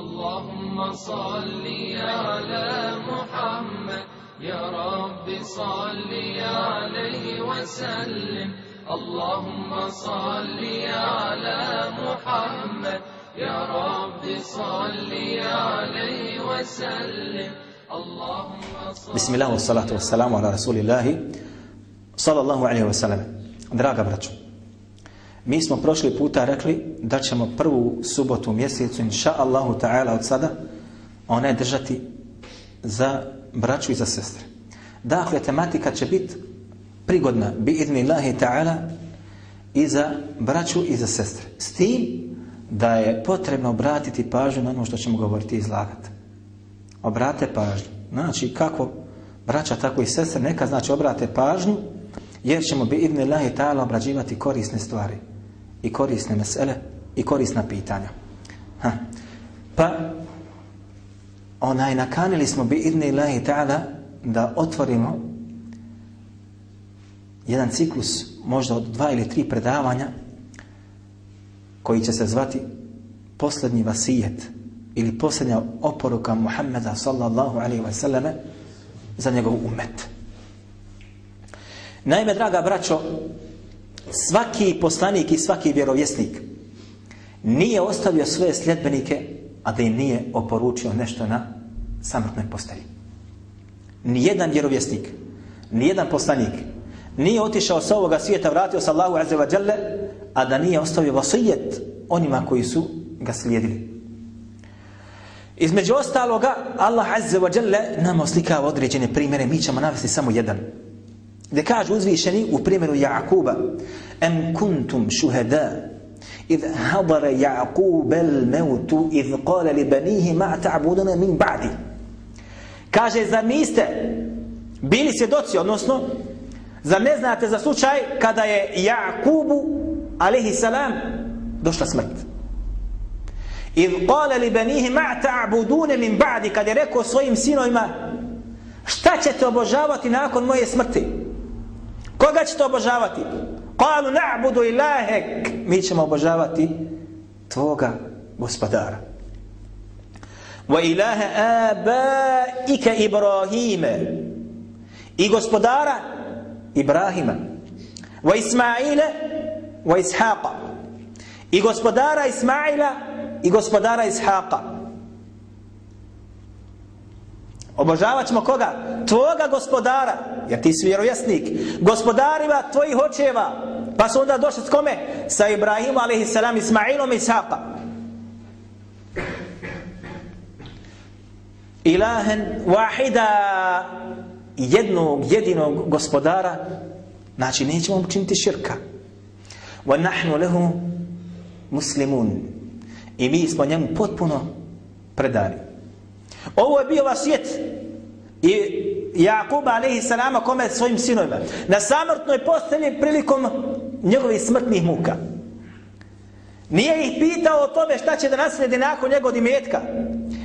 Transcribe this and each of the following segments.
اللهم صل على محمد. يا رب صل عليه وسلم. اللهم صل على محمد. يا رب صل عليه وسلم. اللهم بسم الله والصلاة والسلام على رسول الله صلى الله عليه وسلم. Draga braćo, mi smo prošli puta rekli da ćemo prvu subotu u mjesecu, inša Allahu ta'ala od sada, one držati za braću i za sestre. Dakle, tematika će biti prigodna, bi idni Allahi ta'ala, i za braću i za sestre. S tim da je potrebno obratiti pažnju na ono što ćemo govoriti i izlagati. Obrate pažnju. Znači, kako braća, tako i sestre, neka znači obrate pažnju, jer ćemo bi idni Allahi ta'ala obrađivati korisne stvari i korisne mesele i korisna pitanja. Ha. Pa, onaj, nakanili smo bi idne ilahi ta'ala da otvorimo jedan ciklus možda od dva ili tri predavanja koji će se zvati posljednji vasijet ili posljednja oporuka Muhammeda sallallahu alaihi wa sallame za njegov umet. Naime, draga braćo, svaki poslanik i svaki vjerovjesnik nije ostavio svoje sljedbenike, a da im nije oporučio nešto na samrtnoj postelji. Nijedan vjerovjesnik, nijedan poslanik nije otišao sa ovoga svijeta, vratio sa Allahu azze wa jalla, a da nije ostavio vasijet onima koji su ga slijedili. Između ostaloga, Allah azze wa jalla nam oslikava određene primjere, mi ćemo navesti samo jedan Gde kaže uzvišeni u primjeru Jakuba, Em kuntum šuhada, إذ حضر يعقوب الموت إذ قال لبنيه ما تعبدون من بعدي kaže zar niste bili svjedoci odnosno zar ne znate za slučaj kada je Jakubu alaihi salam došla smrt idh qala li banihi ma ta'budune min ba'di kad je rekao svojim sinovima šta ćete obožavati nakon moje smrti Koga ćete obožavati? Kalu na'budu ilahek. Mi ćemo obožavati tvoga gospodara. Wa ilaha abaika ibrahime. I gospodara Ibrahima. Wa Ismaile wa Ishaqa. I gospodara Ismaila i gospodara Ishaqa. Obožavat ćemo koga? Tvoga gospodara, jer ti si vjerovjesnik. Gospodarima tvojih očeva. Pa su onda došli s kome? Sa Ibrahimom, alaihissalam, Ismailom i Ishaqa. Ilahen wahida jednog, jedinog gospodara znači nećemo učiniti širka wa nahnu lehu muslimun i mi smo njemu potpuno predani ovo je bio svijet i Jakub alaihi salama kome? Svojim sinovima. Na samrtnoj postelji prilikom njegovih smrtnih muka. Nije ih pitao o tome šta će da naslijedi nakon njegov imetka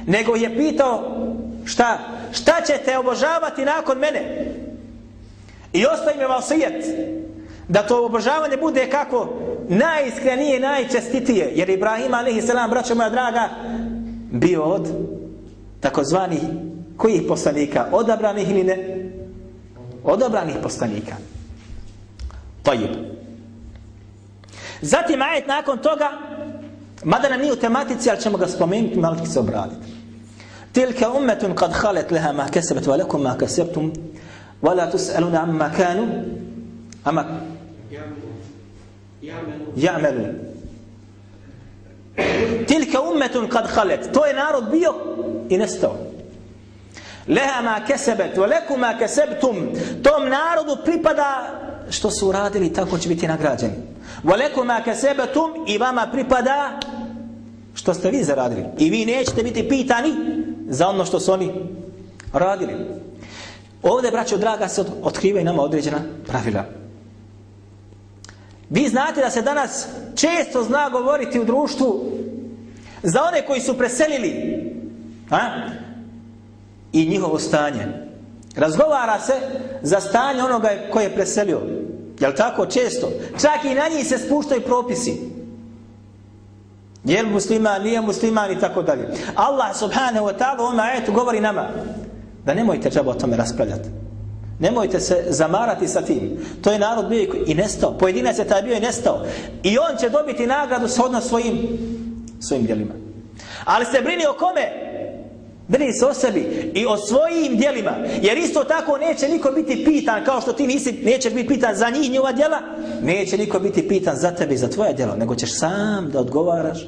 nego je pitao šta šta ćete obožavati nakon mene? I ostaje mi vasijet da to obožavanje bude kako najiskrenije, najčestitije jer Ibrahim a.s. braćo moja draga bio od takozvanih kojih poslanika? Odabranih ili ne? Odabranih poslanika. Tajib. Zatim ajet nakon toga, mada nam nije u tematici, ali ćemo ga spomenuti, malo ti se obraditi. Tilka ummetun kad halet leha ma kesebet, wa lekum ma kesebtum, wa la tus'aluna amma kanu, amma... Ja'melu. Ja'melu. Tilka ummetun kad halet. To je narod bio i nestao. Leha ma kesebet, wa leku ma kesebtum. Tom narodu pripada što su uradili, tako će biti nagrađeni. Wa leku ma kesebetum i vama pripada što ste vi zaradili. I vi nećete biti pitani za ono što su oni radili. Ovdje, braćo draga, se otkrivaju nama određena pravila. Vi znate da se danas često zna govoriti u društvu za one koji su preselili a? i njihovo stanje. Razgovara se za stanje onoga koji je preselio. Jel tako? Često. Čak i na njih se spuštaju propisi. Jel musliman, nije musliman i tako dalje. Allah subhanahu wa ta'ala u ovom ajetu govori nama da nemojte treba o tome raspravljati. Nemojte se zamarati sa tim. To je narod bio i nestao. Pojedinac je taj bio i nestao. I on će dobiti nagradu shodno svojim, svojim djelima. Ali se brini o kome? Brini se o sebi i o svojim djelima. Jer isto tako neće niko biti pitan kao što ti nisi, neće biti pitan za njih njova djela. Neće niko biti pitan za tebe i za tvoje djelo. Nego ćeš sam da odgovaraš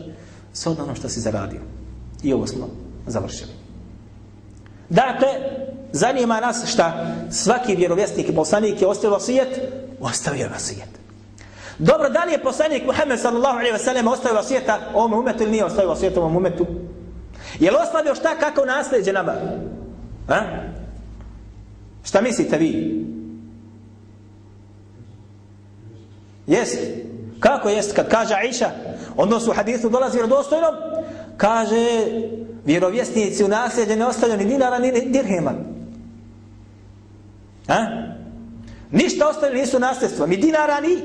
shodno ono što si zaradio. I ovo smo završili. Dakle, zanima nas šta svaki vjerovjesnik i poslanik je ostavio vasijet, ostavio vasijet. Dobro, da li je poslanik Muhammed sallallahu alaihi ve sellem ostavio vasijeta ovom umetu ili nije ostavio vasijeta ovom umetu? Je li ostavio šta kako nasljeđe nama? A? Šta mislite vi? Jest. Kako jest kad kaže Aisha, odnosno u hadithu dolazi vjerodostojnom, kaže vjerovjesnici u nasljeđe ne ostavljaju ni dinara ni dirhema. A? Ništa ostavljaju nisu nasljedstva, ni dinara ni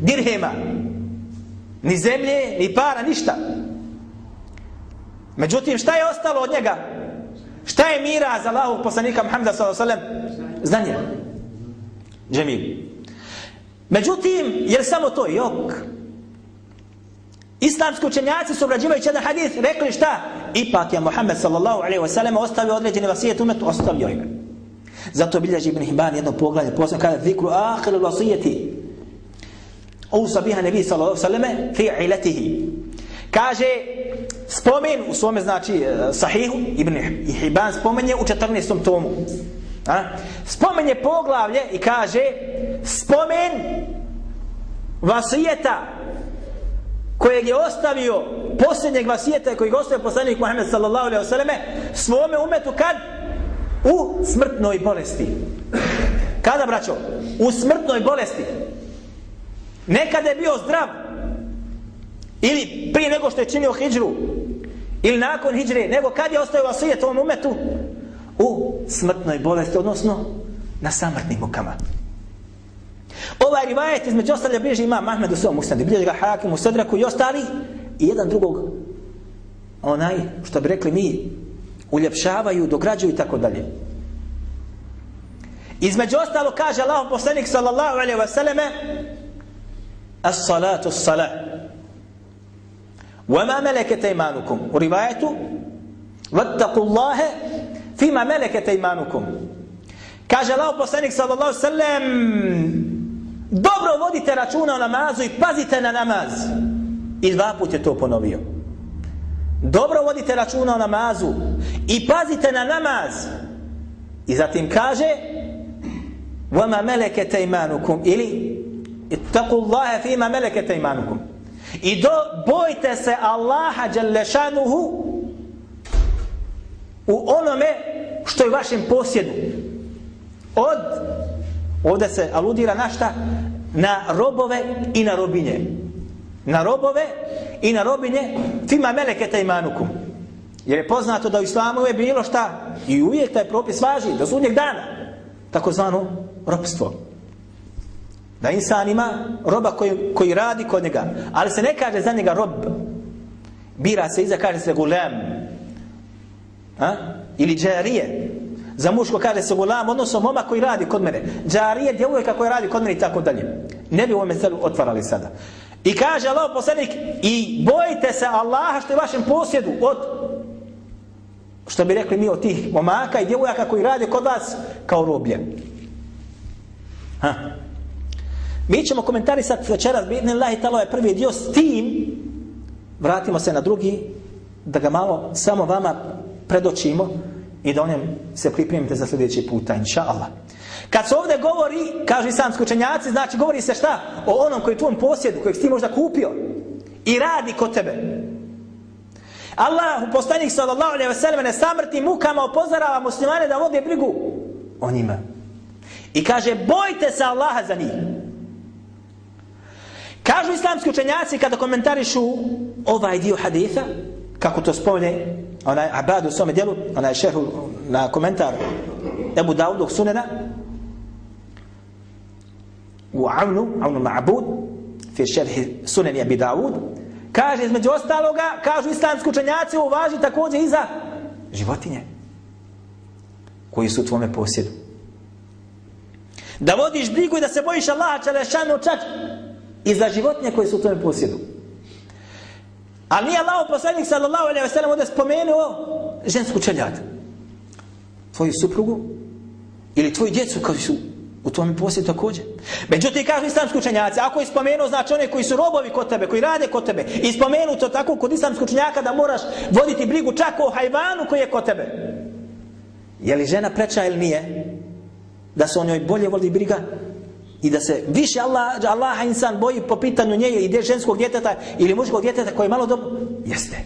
dirhema. Ni zemlje, ni para, ništa. Međutim, šta je ostalo od njega? Šta je mira za Allahog poslanika Muhammeda s.a.v. Znanje. Džemil. Međutim, jer samo to jok. Islamski učenjaci su obrađivajući jedan hadis rekli šta? Ipak je Muhammed sallallahu alaihi wasallam ostavio određeni vasijet umetu, ostavio ga. Zato bilježi Ibn Hibban jedno poglavlje, posebno kada zikru ahiru vasijeti. Usa biha nebi sallallahu alaihi fi ilatihi. Kaže, spomen u svome znači e, sahihu, Ibn Hibban spomenje u 14. tomu. A? Spomenje poglavlje i kaže, spomen vasijeta kojeg je ostavio posljednjeg vasijeta kojeg je ostavio poslanik Muhammed sallallahu alaihi wasallam svome umetu kad? U smrtnoj bolesti. Kada braćo? U smrtnoj bolesti. Nekada je bio zdrav. Ili prije nego što je činio hijđru. Ili nakon hijđre. Nego kad je ostavio vasijet ovom umetu? U smrtnoj bolesti. Odnosno na samrtnim mukama. Ovaj rivajet između ostalja bliži ima Mahmed u svom ustandi, bliži ga Hakim u Sadraku i ostali i jedan drugog onaj, što bi rekli mi, uljepšavaju, dograđuju i tako dalje. Između ostalo kaže Allah poslanik sallallahu alaihi wa sallame as salatu as salah وما ملكت ايمانكم وروايته واتقوا الله فيما ملكت ايمانكم kaže Allah poslanik sallallahu alaihi wa sallam dobro vodite računa o namazu i pazite na namaz. I dva put je to ponovio. Dobro vodite računa o namazu i pazite na namaz. I zatim kaže وَمَا مَلَكَتَ إِمَانُكُمْ ili اتَّقُوا اللَّهَ فِي مَا مَلَكَتَ إِمَانُكُمْ I do, bojte se Allaha Đalešanuhu u onome što je vašem posjedu. Od Ovdje se aludira na šta? Na robove i na robinje. Na robove i na robinje fima meleketa imanukum. Jer je poznato da u islamu je bilo šta i uvijek taj propis važi do sudnjeg dana. Tako zvano robstvo. Da insan ima roba koji, koji radi kod njega. Ali se ne kaže za njega rob. Bira se iza, kaže se gulem. Ha? Ili džarije. Za muško kaže se gulam, odnosno moma koji radi kod mene. Džarije, djevojka koja radi kod mene i tako dalje. Ne bi u ovome celu otvarali sada. I kaže Allah poslanik, i bojite se Allaha što je vašem posjedu od, što bi rekli mi od tih momaka i djevojaka koji radi kod vas kao roblje. Ha. Mi ćemo komentarisati večeras, bitni Allah i talo je prvi dio s tim, vratimo se na drugi, da ga malo samo vama predočimo, i da o njem se pripremite za sljedeći puta, inša Allah. Kad se ovdje govori, kažu islamski učenjaci, znači govori se šta? O onom koji je tvom posjedu, kojeg ti možda kupio i radi kod tebe. Allah u poslanik sallallahu alaihi ve sellem ne samrti mukama opozorava muslimane da vode brigu o njima. I kaže, bojte se Allaha za njih. Kažu islamski učenjaci kada komentarišu ovaj dio haditha, kako to spomne onaj Abad u svome dijelu, onaj šerhu na komentar Ebu Daudog sunena u Avnu, Avnu Ma'bud fi šerhi suneni Abi Daud Kaže, između ostaloga, kažu islamski učenjaci, ovo važi također i za životinje koji su u tvome posjedu. Da vodiš brigu i da se bojiš Allaha Čelešanu čak i za životinje koji su u tvome posjedu. Ali nije Allah poslanik sallallahu alaihi wa sallam ovdje spomenuo žensku čeljad. Tvoju suprugu ili tvoju djecu koji su u tvojom posjedu također. Međutim, kažu islamski učenjaci, ako je spomenuo, znači one koji su robovi kod tebe, koji rade kod tebe, i spomenu to tako kod islamskog učenjaka da moraš voditi brigu čak o hajvanu koji je kod tebe. Je li žena preča ili nije? Da se o njoj bolje vodi briga i da se više Allah, Allaha insan boji po pitanju nje i ženskog djeteta ili muškog djeteta koji je malo dobro? Jeste.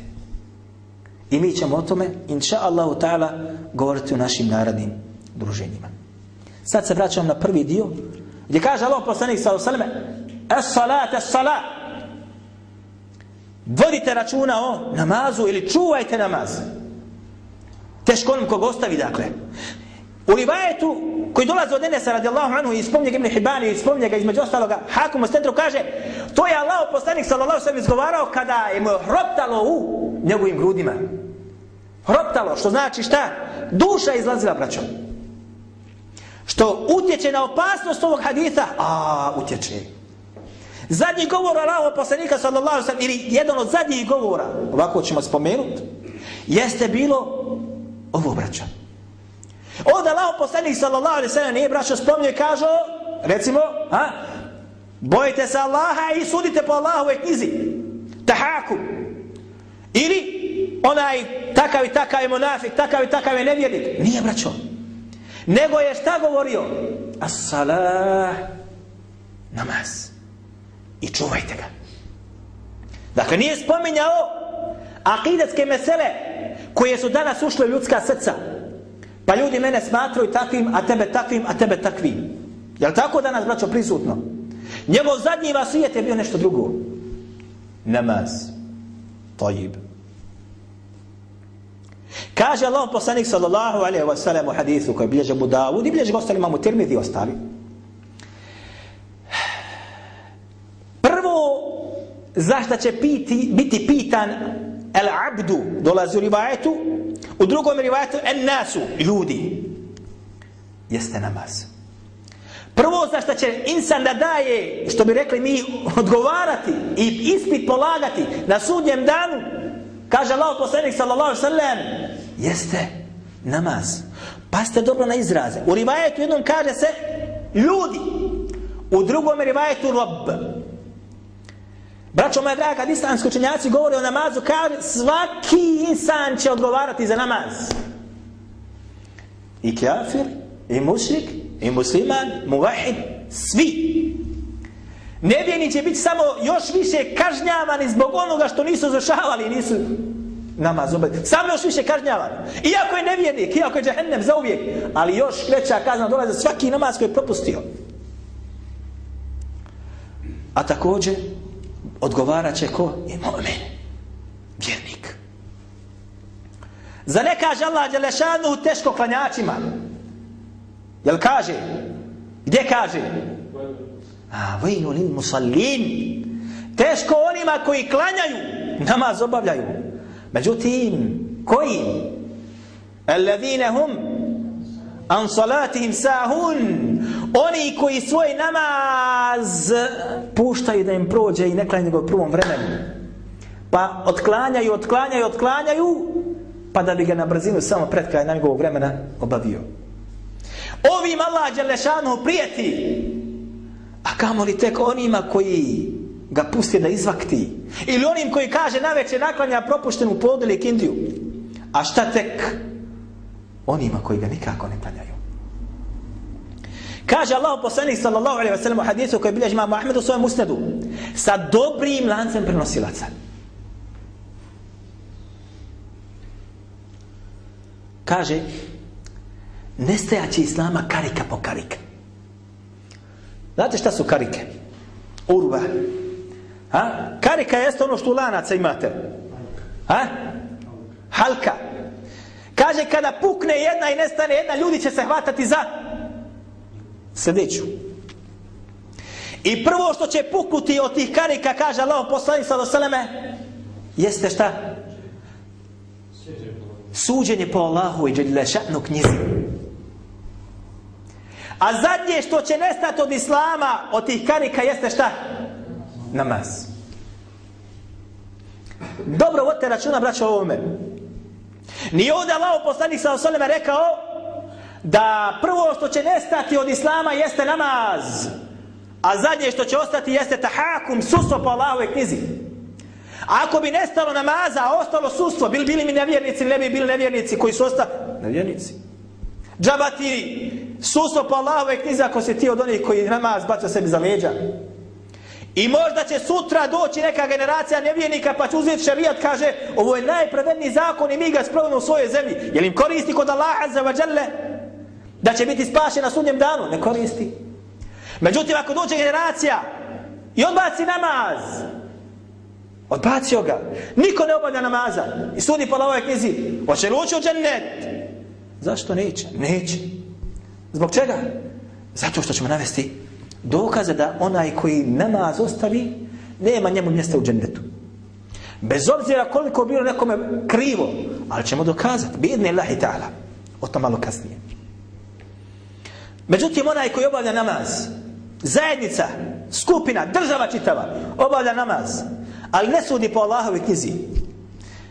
I mi ćemo o tome, inša Allahu ta'ala, govoriti u našim narodnim druženjima. Sad se vraćam na prvi dio, gdje kaže Allah poslanik sallahu sallam, es salat, es salat. Vodite računa o namazu ili čuvajte namaz. Teško onom kog ostavi, dakle. U rivajetu koji dolazi od Enesa radijallahu anhu i spomnje ga Ibn Hibani i spomnje ga između ostaloga Hakum u centru kaže to je Allah poslanik sallallahu sallam izgovarao kada je mu hroptalo u njegovim grudima. Hroptalo, što znači šta? Duša izlazila, braćo. Što utječe na opasnost ovog haditha? A, utječe. Zadnji govor Allahov poslanika sallallahu sallam ili jedan od zadnjih govora, ovako ćemo spomenuti, jeste bilo ovo, braćo. Ovdje Allah poslanik sallallahu alaihi sallam nije braćo spomnio i kažu, recimo, a, bojite se Allaha i sudite po Allahove knjizi. Tahaku. Ili onaj takav i takav je monafik, takav i takav je nevjernik. Nije braćo. Nego je šta govorio? As-salah namaz. I čuvajte ga. Dakle, nije spominjao akidetske mesele koje su danas ušle u ljudska srca. Pa ljudi mene smatraju takvim, a tebe takvim, a tebe takvim. Jel tako danas, braćo, prisutno? Njegov zadnji vasijet je bio nešto drugo. Namaz. Tajib. Kaže Allah poslanik sallallahu alaihi wa sallam u hadithu koji bilježe Budavud i bilježe ga ostali Tirmidhi i ostali. Prvo, zašto će piti, biti pitan el abdu, dolazi u rivajetu, U drugom rivajetu en nasu, ljudi. Jeste namaz. Prvo za što će insan da daje, što bi rekli mi, odgovarati i ispit polagati na sudnjem danu, kaže Allah poslanik sallallahu sallam, jeste namaz. Pa dobro na izraze. U rivajetu jednom kaže se ljudi. U drugom rivajetu rob. Braćo moja draga, kad islamski učenjaci govore o namazu, kaže svaki insan će odgovarati za namaz. I kafir, i mušrik, i musliman, muvahid, svi. Nevjeni će biti samo još više kažnjavani zbog onoga što nisu zašavali, nisu namaz obavljati. Samo još više kažnjavani. Iako je nevjernik, iako je džahennem za uvijek, ali još veća kazna dolaze za svaki namaz koji je propustio. A također, odgovarat će ko? I mu'min. Vjernik. Za ne kaže Allah Đelešanu teško klanjačima? Jel kaže? Gdje kaže? A, vejnu lin musallin. Teško onima koji klanjaju, namaz obavljaju. Međutim, koji? Alladine hum an salatihim sahun oni koji svoj namaz puštaju da im prođe i ne klanjaju ga u prvom vremenu. Pa otklanjaju, otklanjaju, otklanjaju pa da bi ga na brzinu samo pred kraj njegovog vremena obavio. Ovim Allah Đelešanu prijeti a kamo li tek onima koji ga pusti da izvakti ili onim koji kaže na večer naklanja propuštenu podu ili kindiju. A šta tek onima koji ga nikako ne klanjaju? Kaže Allah poslanik sallallahu alejhi ve sellem u hadisu koji bilježi Imam Ahmed u svojem usnedu sa dobrim lancem prenosilaca. Kaže nestajaće islama karika po karika. Znate šta su karike? Urva. Ha? Karika jeste ono što u lanaca imate. Ha? Halka. Kaže kada pukne jedna i nestane jedna, ljudi će se hvatati za sljedeću. I prvo što će pukuti od tih karika, kaže Allah poslanik sa doseleme, jeste šta? Suđenje po Allahu i dželle šatnu knjizi. A zadnje što će nestati od Islama, od tih karika, jeste šta? Namaz. Dobro, vodite računa, braćo, o ovome. Nije ovdje Allah poslanik sa osolima rekao da prvo što će nestati od Islama jeste namaz. A zadnje što će ostati jeste tahakum, sustvo po Allahove knjizi. A ako bi nestalo namaza, a ostalo sustvo, bili bili mi nevjernici ili ne bi bili nevjernici koji su ostali? Nevjernici. Džaba ti sustvo po Allahove knjizi ako si ti od onih koji namaz baca sebi za leđa. I možda će sutra doći neka generacija nevjernika pa će uzeti šarijat, kaže ovo je najpravedniji zakon i mi ga sprovodimo u svojoj zemlji. Je li im koristi kod Allaha za vađale da će biti spašen na sudnjem danu? Ne koristi. Međutim, ako dođe generacija i odbaci namaz, odbacio ga, niko ne obavlja namaza i sudi po ovoj knjizi, hoće li ući u džennet? Zašto neće? Neće. Zbog čega? Zato što ćemo navesti dokaze da onaj koji namaz ostavi, nema njemu mjesta u džennetu. Bez obzira koliko bilo nekome krivo, ali ćemo dokazati, bidne Allahi ta'ala, o to malo kasnije. Međutim, onaj koji obavlja namaz, zajednica, skupina, država čitava, obavlja namaz, ali ne sudi po Allahove knjizi,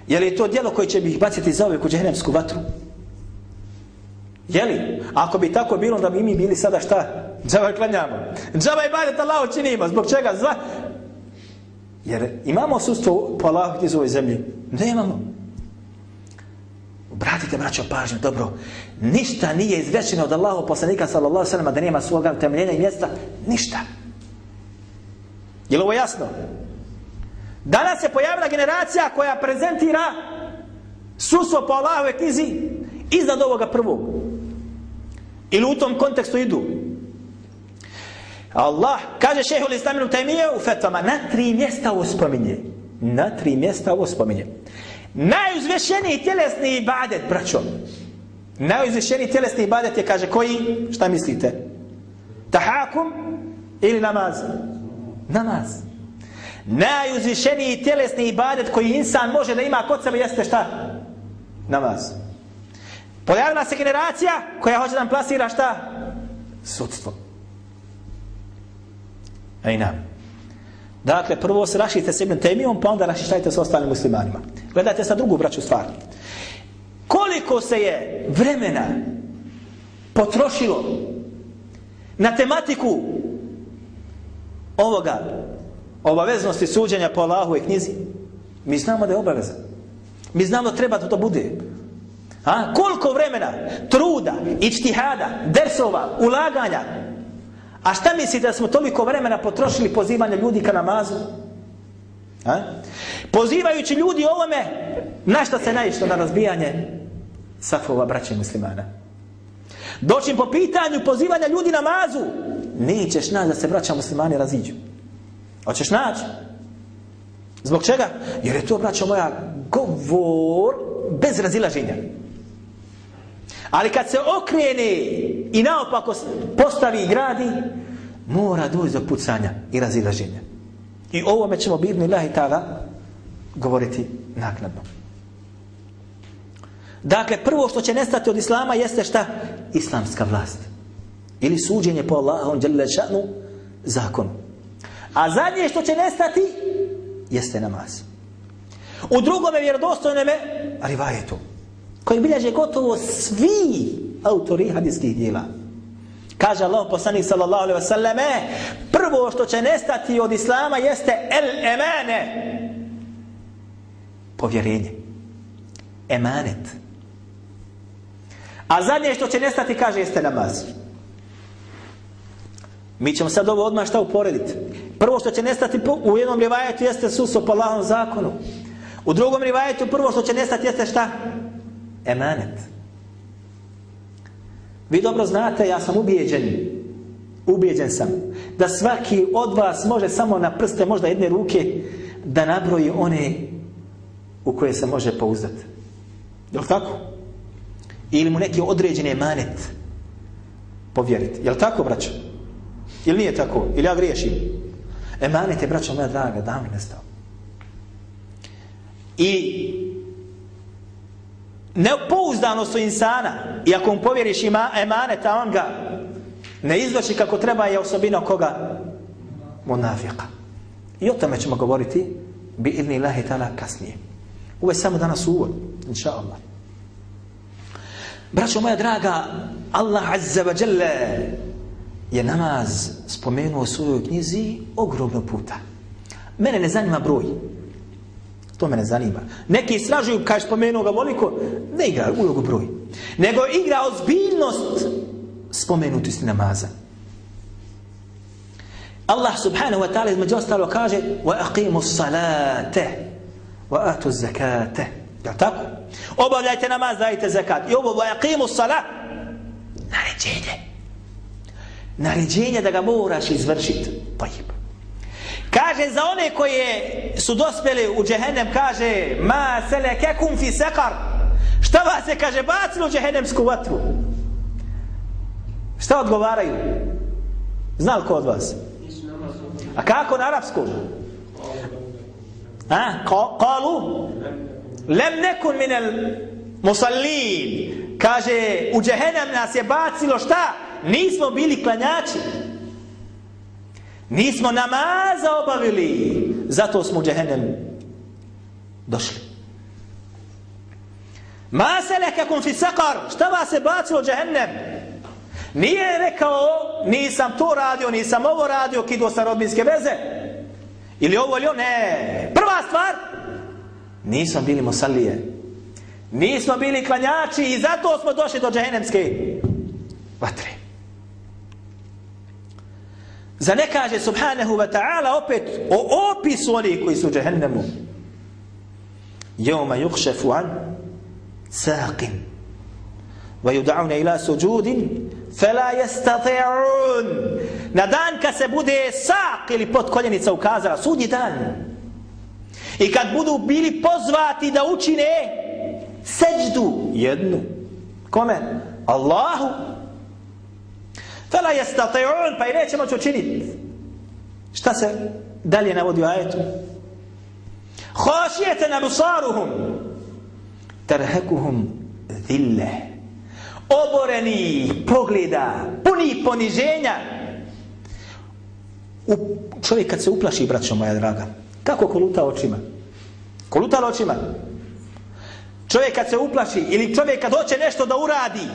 je li to djelo koje će bi ih baciti za uvijek u džehennemsku vatru? Jeli? Ako bi tako bilo, da bi mi bili sada šta? Džaba klanjamo. Džaba i badet Allah učinimo. Zbog čega? Zva... Jer imamo sustvo po Allah iz ovoj zemlji. Ne imamo. Obratite, braćo, pažnju, dobro. Ništa nije izrečeno od Allahu poslanika, sallallahu sallam, da nema svoga temeljenja i mjesta. Ništa. Je li ovo jasno? Danas se pojavila generacija koja prezentira sustvo po Allahove knjizi iznad ovoga prvog. Ili u tom kontekstu idu. Allah, kaže šehul islaminu tajmije u fetvama, na tri mjesta ovo spominje. Na tri mjesta ovo spominje. Najuzvešeniji tjelesni ibadet, braćo. Najuzvešeniji tjelesni ibadet je, kaže, koji? Šta mislite? Tahakum ili namaz? Namaz. Najuzvišeniji tjelesni ibadet koji insan može da ima kod sebe jeste šta? Namaz. Pojavila se generacija koja hoće da nam plasira šta? Sudstvo. Ejna. Dakle, prvo se rašite s Ibn temijom, pa onda rašištajte s ostalim muslimanima. Gledajte sa drugu braću stvar. Koliko se je vremena potrošilo na tematiku ovoga obaveznosti suđenja po Allahu i knjizi, mi znamo da je obaveza. Mi znamo da treba da to bude. A? Koliko vremena, truda, ičtihada, dersova, ulaganja. A šta misli da smo toliko vremena potrošili pozivanje ljudi ka namazu? A? Pozivajući ljudi ovome, na šta se naišlo na razbijanje safova braće muslimana? Doćim po pitanju pozivanja ljudi namazu, nećeš naći da se braća muslimani raziđu. Hoćeš naći? Zbog čega? Jer je to, braćo moja, govor bez razilaženja. Ali kad se okrene i naopako postavi i gradi, mora doći do pucanja i razilaženja. I ovome ćemo birni lahi tada govoriti naknadno. Dakle, prvo što će nestati od Islama jeste šta? Islamska vlast. Ili suđenje po Allahom djelešanu zakonu. A zadnje što će nestati jeste namaz. U drugome vjerodostojnome rivajetu koji bilježe gotovo svi autori hadijskih dijela. Kaže Allah poslanik sallallahu alaihi wasallam e, prvo što će nestati od Islama jeste el emane. Povjerenje. Emanet. A zadnje što će nestati kaže jeste namaz. Mi ćemo sad ovo odmah šta uporediti? Prvo što će nestati u jednom rivajetu jeste suso po Allahom zakonu. U drugom rivajetu prvo što će nestati jeste šta? Emanet. Vi dobro znate, ja sam ubijeđen, ubijeđen sam, da svaki od vas može samo na prste, možda jedne ruke, da nabroji one u koje se može pouzdati. Je li tako? Ili mu neki određeni emanet povjeriti. Je li tako, braćo? Ili nije tako? Ili ja griješim? Emanet je, braćo moja draga, davno nestao. i nepouzdanost u insana. I ako mu povjeriš ima emaneta on ga ne izloči kako treba je osobina koga? Munafika i o tome ćemo govoriti bi idni lahi tala kasnije. Ovo je samo danas uvod inša Allah braćo moja draga Allah azza wa jalla je namaz spomenuo u svojoj knjizi ogromno puta. Mene ne zanima broj. To me ne zanima. Neki istražuju, kaj spomenuo ga voliko, ne igra ulogu broj. Nego igra ozbiljnost spomenutosti namaza. Allah subhanahu wa ta'ala između ostalo kaže wa aqimu salate wa atu zakate. Je tako? Obavljajte namaz, dajte zakat. I ovo wa aqimu salat naređenje. Naređenje da ga moraš izvršiti. Tajib. Kaže za one koje su dospeli u džehennem, kaže ma sele kekum fi sekar. Šta vas je, kaže bacilo u džehennemsku vatru? Šta odgovaraju? Zna li ko od vas? A kako na arapskom? A? Kalu? Lem nekun minel musallin. Kaže, u džehennem nas je bacilo šta? Nismo bili klanjači. Nismo namaza obavili. Zato smo u džehennem došli. Ma se fi sakar. Šta vas je bacilo u džehennem? Nije rekao, nisam to radio, nisam ovo radio, kido sa rodbinske veze. Ili ovo ili ono, ne. Prva stvar, nismo bili mosalije. Nismo bili klanjači i zato smo došli do džehennemske vatre. Za ne kaže subhanahu wa ta'ala opet o opisu onih koji su u džehennemu. Jevma yukšefu an saqin wa yudavne ila sujudin fala yastati'un na dan kad se bude saq ili potkoljenica ukazala sudnji dan i kad budu bili pozvati da učine seđdu jednu kome? Allahu Fela jestati'un, pa i neće moći učiniti. Šta se dalje navodi u ajetu? Hošijete na busaruhum, terhekuhum zille. Oboreni pogleda, puni poniženja. U, čovjek kad se uplaši, braćo moja draga, kako koluta očima? Koluta očima? Čovjek kad se uplaši ili čovjek kad hoće nešto da uradi,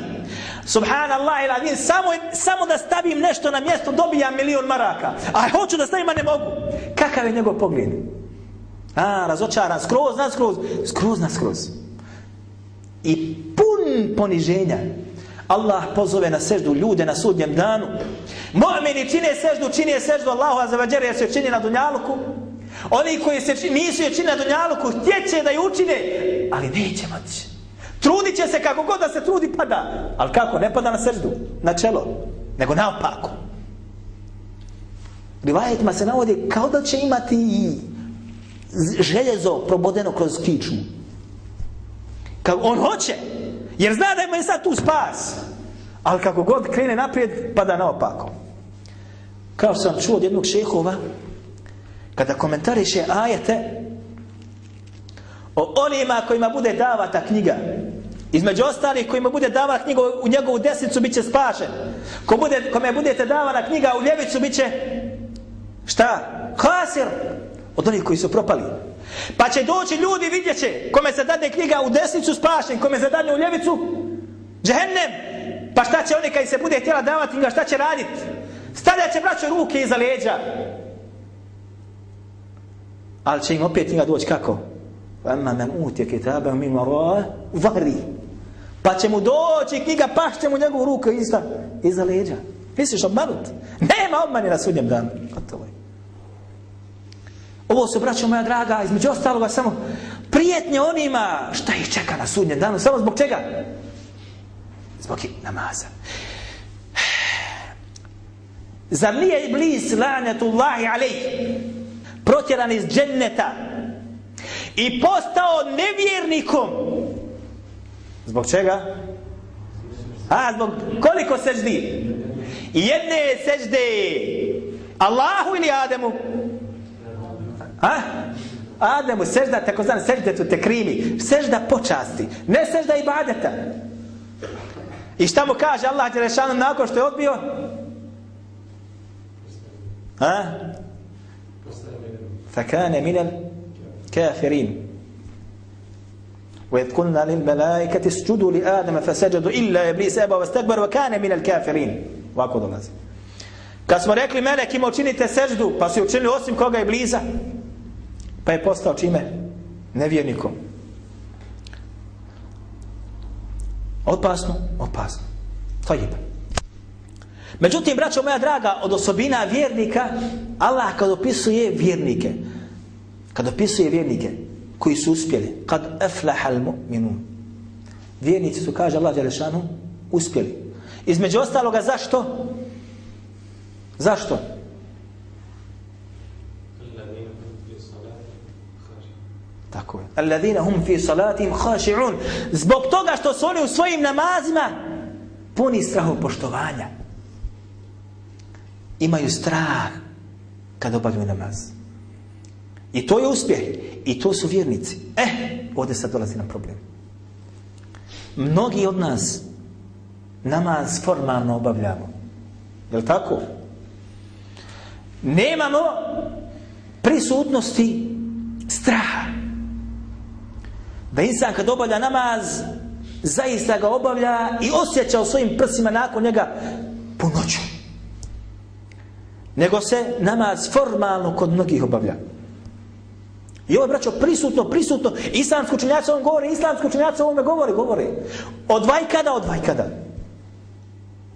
subhanallah ila din, samo, samo da stavim nešto na mjesto, dobijam milion maraka. A hoću da stavim, a ne mogu. Kakav je njegov pogled? A, razočaran, skroz na skroz, skroz na skroz. I pun poniženja. Allah pozove na seždu ljude na sudnjem danu. Mu'mini čine seždu, čine seždu Allahu azzavadžer jer se čini na dunjaluku. Oni koji se čini, nisu je čini na dunjaluku, htjeće da ju učine, ali neće moći. Trudit će se kako god da se trudi, pada. Ali kako? Ne pada na srdu, na čelo, nego naopako. Rivajetima se navodi kao da će imati željezo probodeno kroz kičmu. Kao on hoće, jer zna da ima sad tu spas. Ali kako god krene naprijed, pada naopako. Kao sam čuo od jednog šehova, kada komentariše ajete, o onima kojima bude davata knjiga između ostalih kojima bude davana knjiga u njegovu desnicu bit će spašen. Ko bude, kome budete davana knjiga u ljevicu bit će šta? Kasir. Od onih koji su propali. Pa će doći ljudi vidjet će kome se dade knjiga u desnicu spašen. Kome se dade u ljevicu džehennem. Pa šta će oni kad se bude htjela davati knjiga šta će radit? Stavljat će braćo ruke iza leđa. Ali će im opet knjiga doći kako? Vama men utje kitabe min mara vahri. Pa će mu doći knjiga, pašće mu njegovu ruku iza, iza leđa. Misliš obmanut? Nema obmani na sudnjem danu. Gotovo je. Ovo se braćo moja draga, između ostaloga samo prijetnje onima šta ih čeka na sudnjem danu. Samo zbog čega? Zbog namaza. Zar nije iblis lanetullahi alejh protjeran iz dženneta i postao nevjernikom. Zbog čega? A, zbog koliko seždi? Jedne sežde Allahu ili Ademu? A? Ademu sežda, tako znam, sežda te krimi. Sežda počasti. Ne sežda ibadeta. I šta mu kaže Allah Đelešanu nakon što je odbio? Ha? Fakane minel kafirin. وإذ قلنا للملائكة اسجدوا لآدم فسجدوا إلا إبليس أبى واستكبر وكان من الكافرين ovako dolazi kad smo rekli melekima učinite seždu pa su učinili osim koga je bliza pa je postao čime nevjernikom opasno opasno to je međutim braćo moja draga od osobina vjernika Allah kad opisuje vjernike kad opisuje vjernike koji su uspjeli. Kad aflaha al-mu'minun. Vjernici su, kaže Allah Đelešanu, uspjeli. Između ostaloga, zašto? Zašto? Tako je. Alladina hum fi salatim khashi'un. Zbog toga što su oni u svojim namazima puni strahom poštovanja. Imaju strah kad obavljaju namaz. I to je uspjeh. I to su vjernici. Eh, ovdje sad dolazi na problem. Mnogi od nas namaz formalno obavljamo. Je li tako? Nemamo prisutnosti straha. Da insan kad obavlja namaz, zaista ga obavlja i osjeća u svojim prsima nakon njega punoću. Nego se namaz formalno kod mnogih obavlja. I ovo je, braćo, prisutno, prisutno. Islamski učenjaci ovom govori, islamski učenjaci ovome govori, govori. Od vajkada, od vajkada.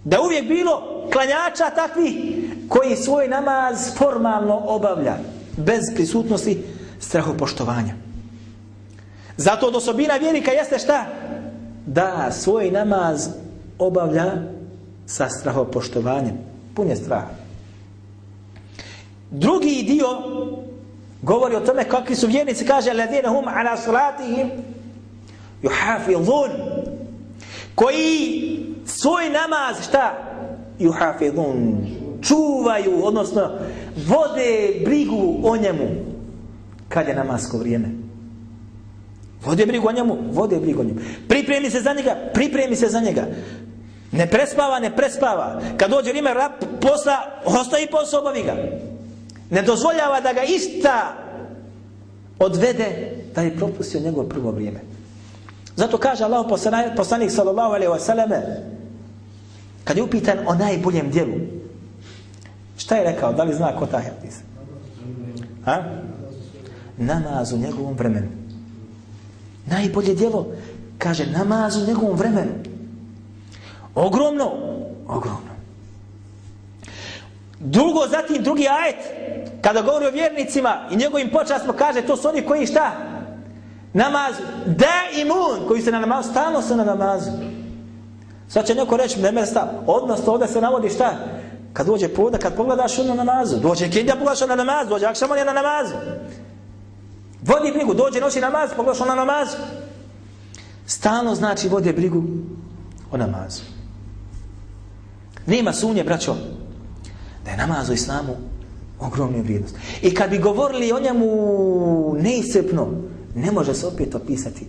Da uvijek bilo klanjača takvi koji svoj namaz formalno obavlja. Bez prisutnosti strahopoštovanja. Zato od osobina vjernika jeste šta? Da svoj namaz obavlja sa strahopoštovanjem. Pun je strah. Drugi dio govori o tome kakvi su vjernici, kaže ladina hum ala salatihim yuhafizun koji svoj namaz šta? Yuhafizun čuvaju, odnosno vode brigu o njemu kad je namasko vrijeme. Vode brigu o njemu vode brigu o njemu. Pripremi se za njega pripremi se za njega. Ne prespava, ne prespava. Kad dođe vrijeme posla ostaje posao, obavi ga ne dozvoljava da ga ista odvede da je propustio njegovo prvo vrijeme. Zato kaže Allah poslanik sallallahu alaihi wa sallame kad je upitan o najboljem dijelu šta je rekao? Da li zna ko taj hadis? Ha? Namaz u njegovom vremenu. Najbolje dijelo kaže namaz u njegovom vremenu. Ogromno. Ogromno. Drugo, zatim drugi ajet, kada govori o vjernicima i njegovim počastima, kaže, to su oni koji šta? Namaz, da imun, koji se na namazu, stalno se na namazu. Sad će neko reći, ne mesta, odnosno ovdje se navodi šta? Kad dođe poda, kad pogledaš na namazu, dođe kindja, pogledaš na namazu, dođe akšaman je na namazu. Vodi brigu, dođe noći namaz, pogledaš na namazu. Stalno znači vodi brigu o namazu. Nema sunje, braćo, da je namaz u islamu ogromna vrijednost. I kad bi govorili o njemu neiscepno, ne može se opet opisati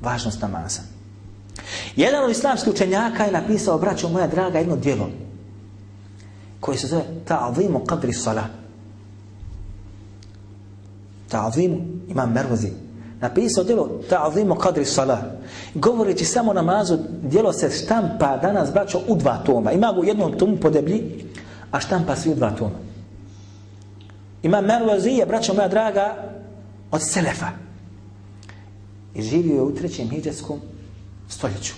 važnost namaza. Jedan od islamskih učenjaka je napisao, braćo moja draga, jedno djelo koje se zove Ta'azimu qadri salat. Ta'azimu imam Mervozi. Napisao djelo Ta'azimu qadri salat. Govoreći samo namazu, djelo se štampa danas, braćo, u dva toma. Ima ga u jednom tomu podeblji, a štampa svi dva toma. Ima Mervazije, braćo moja draga, od Selefa. I živio je u trećem hijđarskom stoljeću.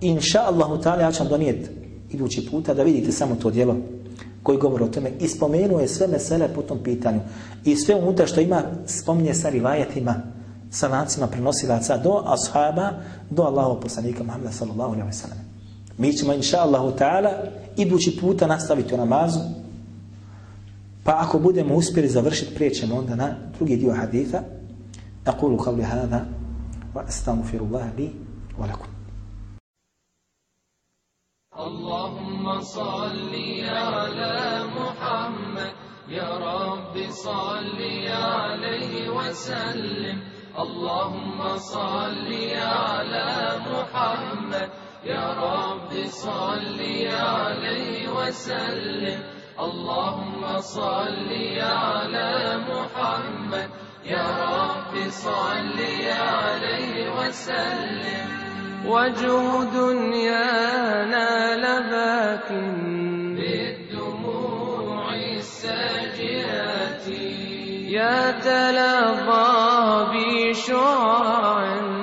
Inša Allahu ta'ala, ja ću vam donijeti idući puta da vidite samo to djelo koji govori o tome. I spomenuo je sve mesele po tom pitanju. I sve unutra što ima, spominje sa rivajetima, sa lancima prenosilaca do ashaba, do Allahu poslanika Muhammeda sallallahu alaihi wa sallam. Mi ćemo, inša Allahu ta'ala, idući puta nastaviti u namazu, pa ako budemo uspjeli završiti, prijećemo onda na drugi dio haditha. Hada, wa astaghfirullaha li wa lakum. اللهم صل على محمد يا رب صل عليه وسلم اللهم صل على محمد يا رب صل عليه وسلم. اللهم صل على محمد. يا رب صل عليه وسلم. وجه دنيانا لباك بالدموع الساجئات يا تلظى بشعراء